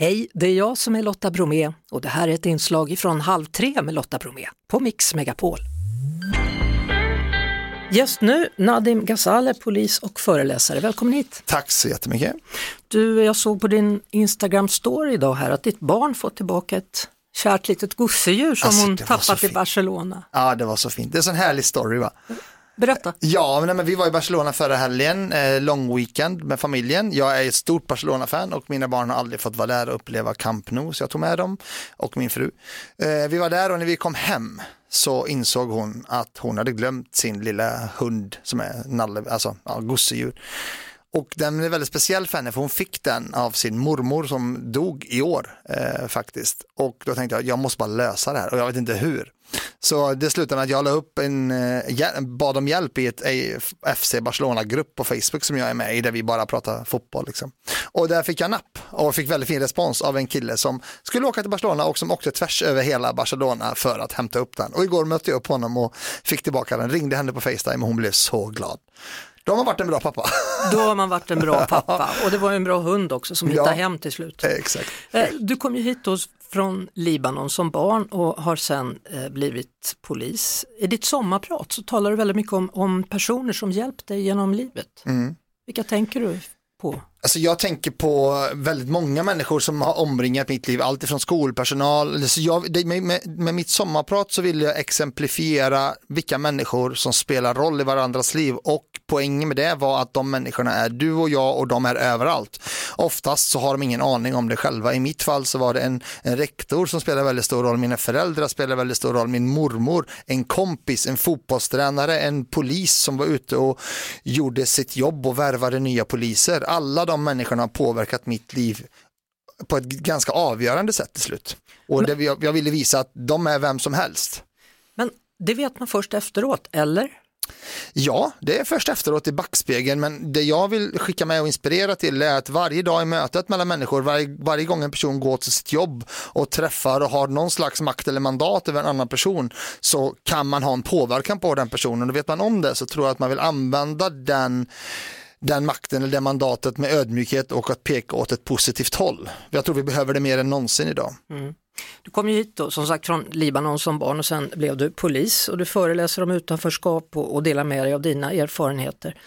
Hej, det är jag som är Lotta Bromé och det här är ett inslag från Halv tre med Lotta Bromé på Mix Megapol. Gäst nu, Nadim Ghazale, polis och föreläsare. Välkommen hit! Tack så jättemycket! Du, jag såg på din Instagram-story idag här att ditt barn fått tillbaka ett kärt litet gosedjur som Alltså, hon tappat i. Barcelona. Ja, det var så fint. Det är en sån härlig story va? Berätta! Ja, men, men vi var i Barcelona förra helgen, eh, lång weekend med familjen. Jag är ett stort Barcelona-fan och mina barn har aldrig fått vara där och uppleva Camp Nou, så jag tog med dem och min fru. Eh, vi var där och när vi kom hem så insåg hon att hon hade glömt sin lilla hund som är nalle, alltså ja, gosedjur. Och den är väldigt speciell för henne för hon fick den av sin mormor som dog i år eh, faktiskt. Och då tänkte jag, jag måste bara lösa det här och jag vet inte hur. Så det slutade med att jag la upp en, eh, bad om hjälp i ett FC Barcelona-grupp på Facebook som jag är med i där vi bara pratar fotboll. Liksom. Och där fick jag napp och fick väldigt fin respons av en kille som skulle åka till Barcelona och som åkte tvärs över hela Barcelona för att hämta upp den. Och igår mötte jag upp honom och fick tillbaka den, ringde henne på Facetime och hon blev så glad. Då har man varit en bra pappa. Då har man varit en bra pappa och det var en bra hund också som hittade Ja. hem till slut. Exakt. Eh, Du kom ju hit då från Libanon som barn och har sen eh, blivit polis. I ditt sommarprat så talar du väldigt mycket om, om personer som hjälpt dig genom livet. Mm. Vilka tänker du på? Alltså jag tänker på väldigt många människor som har omringat mitt liv, allt ifrån skolpersonal. Så jag, det, med, med, med mitt sommarprat så vill jag exemplifiera vilka människor som spelar roll i varandras liv och poängen med det var att de människorna är du och jag och de är överallt. Oftast så har de ingen aning om det själva. I mitt fall så var det en, en rektor som spelade väldigt stor roll, mina föräldrar spelade väldigt stor roll, min mormor, en kompis, en fotbollstränare, en polis som var ute och gjorde sitt jobb och värvade nya poliser. Alla de människorna har påverkat mitt liv på ett ganska avgörande sätt till slut. Och det, jag, jag ville visa att de är vem som helst. Men det vet man först efteråt, eller? Ja, det är först efteråt i backspegeln, men det jag vill skicka med och inspirera till är att varje dag i mötet mellan människor, varje, varje gång en person går till sitt jobb och träffar och har någon slags makt eller mandat över en annan person så kan man ha en påverkan på den personen och vet man om det så tror jag att man vill använda den den makten eller det mandatet med ödmjukhet och att peka åt ett positivt håll. Jag tror vi behöver det mer än någonsin idag. Mm. Du kom ju hit då, som sagt från Libanon som barn och sen blev du polis och du föreläser om utanförskap och, och delar med dig av dina erfarenheter.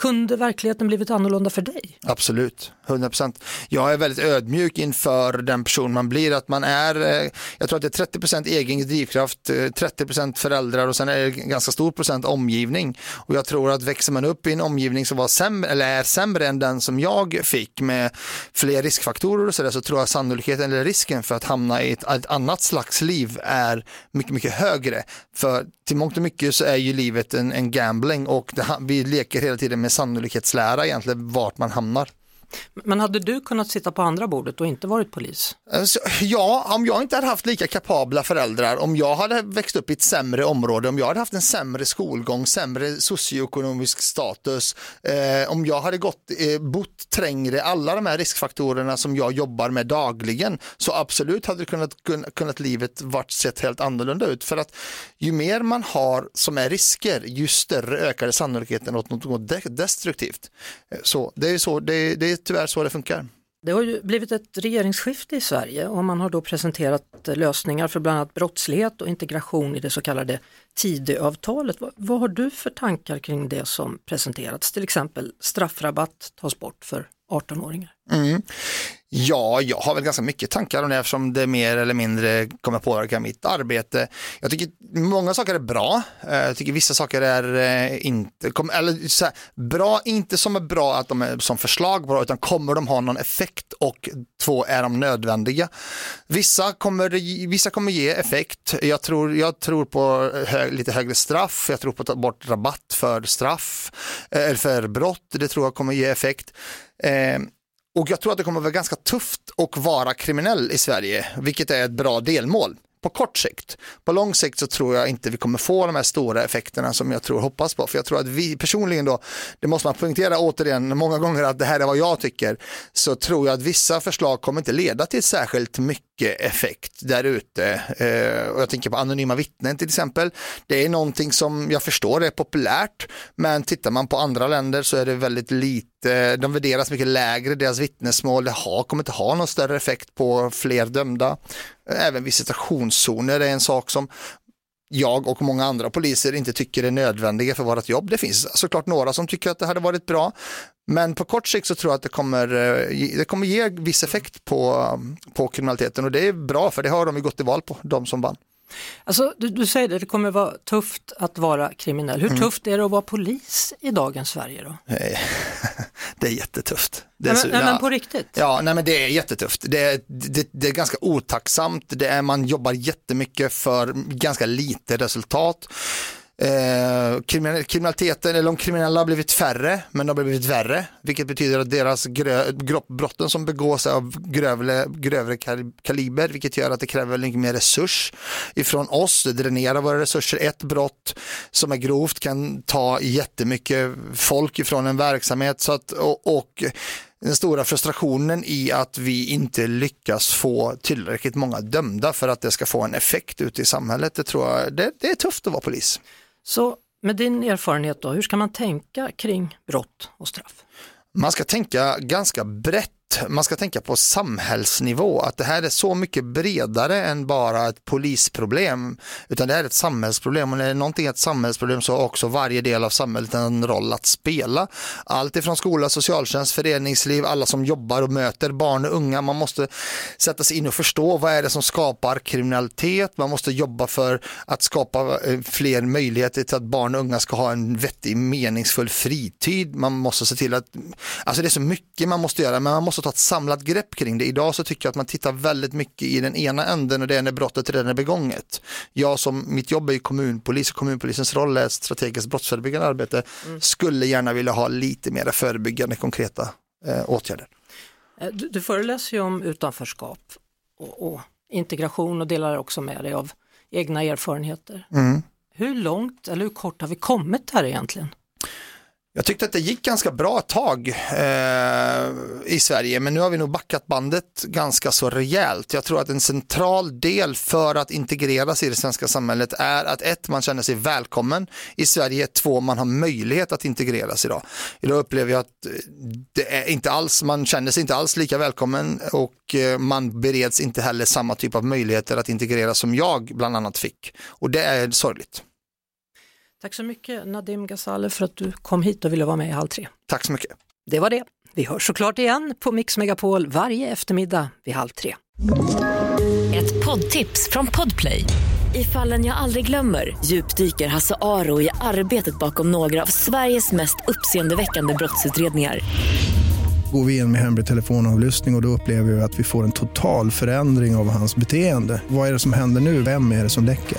Kunde verkligheten blivit annorlunda för dig? Absolut, 100%. Jag är väldigt ödmjuk inför den person man blir, att man är, eh, jag tror att det är 30% egen drivkraft, eh, 30% föräldrar och sen är det ganska stor procent omgivning. Och jag tror att växer man upp i en omgivning som var sämre, eller är sämre än den som jag fick med fler riskfaktorer och sådär, så tror jag sannolikheten eller risken för att hamna i ett, ett annat slags liv är mycket, mycket högre. För till mångt och mycket så är ju livet en, en gambling och det, vi leker hela tiden med sannolikhetslära egentligen vart man hamnar. Men hade du kunnat sitta på andra bordet och inte varit polis? Eh, ja, om jag inte hade haft lika kapabla föräldrar, om jag hade växt upp i ett sämre område, om jag hade haft en sämre skolgång, sämre socioekonomisk status, eh, om jag hade gått, eh, bott trängre, alla de här riskfaktorerna som jag jobbar med dagligen, så absolut hade det kunnat, kunnat, livet varit sett helt annorlunda ut. För att ju mer man har som är risker, ju större ökar sannolikheten åt något destruktivt. Eh, så det är, så, det, är, det är tyvärr så det funkar. Det har ju blivit ett regeringsskifte i Sverige och man har då presenterat lösningar för bland annat brottslighet och integration i det så kallade Tidöavtalet. Vad, vad har du för tankar kring det som presenterats? Till exempel straffrabatt tas bort för 18-åringar. Mm. Ja, jag har väl ganska mycket tankar om det eftersom det mer eller mindre kommer påverka mitt arbete. Jag tycker många saker är bra. Eh, jag tycker vissa saker är eh, inte, eller så här, bra, inte som är bra att de är som förslag bra, utan kommer de ha någon effekt och två, är de nödvändiga? Vissa kommer, vissa kommer ge effekt. Jag tror, jag tror på hö, lite högre straff, jag tror på att ta bort rabatt för straff, eh, eller för brott, det tror jag kommer ge effekt. Och jag tror att det kommer vara ganska tufft att vara kriminell i Sverige, vilket är ett bra delmål på kort sikt. På lång sikt så tror jag inte vi kommer få de här stora effekterna som jag tror och hoppas på. För jag tror att vi personligen då, det måste man poängtera återigen många gånger att det här är vad jag tycker, så tror jag att vissa förslag kommer inte leda till särskilt mycket mycket effekt där ute. Eh, och jag tänker på anonyma vittnen till exempel. Det är någonting som jag förstår är populärt, men tittar man på andra länder så är det väldigt lite, de värderas mycket lägre, deras vittnesmål, det har, kommer inte ha någon större effekt på fler dömda. Även visitationszoner är en sak som jag och många andra poliser inte tycker är nödvändiga för vårt jobb. Det finns såklart några som tycker att det hade varit bra, men på kort sikt så tror jag att det kommer, eh, det kommer ge viss effekt på, på kriminaliteten och det är bra för det har de ju gått till val på, de som vann. Alltså, du, du säger det, det kommer vara tufft att vara kriminell. Hur mm. tufft är det att vara polis i dagens Sverige då? det är jättetufft. Det är nej, men, nej, men på riktigt? Ja, nej, men det är jättetufft. Det är, det, det är ganska otacksamt. Det är, man jobbar jättemycket för ganska lite resultat. Eh, kriminaliteten, eller de kriminella har blivit färre, men de har blivit värre, vilket betyder att deras grö, brotten som begås är av grövre, grövre kaliber, vilket gör att det kräver mycket mer resurs ifrån oss, det dränerar våra resurser. Ett brott som är grovt kan ta jättemycket folk ifrån en verksamhet så att, och, och den stora frustrationen i att vi inte lyckas få tillräckligt många dömda för att det ska få en effekt ute i samhället. Det tror jag, det, det är tufft att vara polis. Så med din erfarenhet då, hur ska man tänka kring brott och straff? Man ska tänka ganska brett man ska tänka på samhällsnivå, att det här är så mycket bredare än bara ett polisproblem, utan det är ett samhällsproblem. Och när det är någonting ett samhällsproblem så har också varje del av samhället en roll att spela. Allt ifrån skola, socialtjänst, föreningsliv, alla som jobbar och möter barn och unga, man måste sätta sig in och förstå vad är det som skapar kriminalitet, man måste jobba för att skapa eh, fler möjligheter till att barn och unga ska ha en vettig meningsfull fritid, man måste se till att, alltså det är så mycket man måste göra, men man måste ta ett samlat grepp kring det. Idag så tycker jag att man tittar väldigt mycket i den ena änden och det är när brottet redan är begånget. Jag som, mitt jobb är ju kommunpolis och kommunpolisens roll är strategiskt brottsförebyggande arbete, mm. skulle gärna vilja ha lite mer förebyggande konkreta eh, åtgärder. Eh, du, du föreläser ju om utanförskap och, och, integration och delar också med dig av egna erfarenheter. Mm. Hur långt eller hur kort har vi kommit här egentligen? Jag tyckte att det gick ganska bra ett tag eh, i Sverige, men nu har vi nog backat bandet ganska så rejält. Jag tror att en central del för att integreras i det svenska samhället är att ett, man känner sig välkommen i Sverige, två, man har möjlighet att integreras idag. Idag upplever jag att eh, det är inte alls, man känner sig inte alls lika välkommen och eh, man bereds inte heller samma typ av möjligheter att integreras som jag bland annat fick. Och det är sorgligt. Tack så mycket Nadim Ghazale för att du kom hit och ville vara med i Halv tre. Tack så mycket. Det var det. Vi hörs såklart igen på Mix Megapol varje eftermiddag vid halv tre. Ett poddtips från Podplay. I fallen jag aldrig glömmer djupdyker Hasse Aro i arbetet bakom några av Sveriges mest uppseendeväckande brottsutredningar. Går vi in med hemlig telefonavlyssning och, och då upplever vi att vi får en total förändring av hans beteende. Vad är det som händer nu? Vem är det som läcker?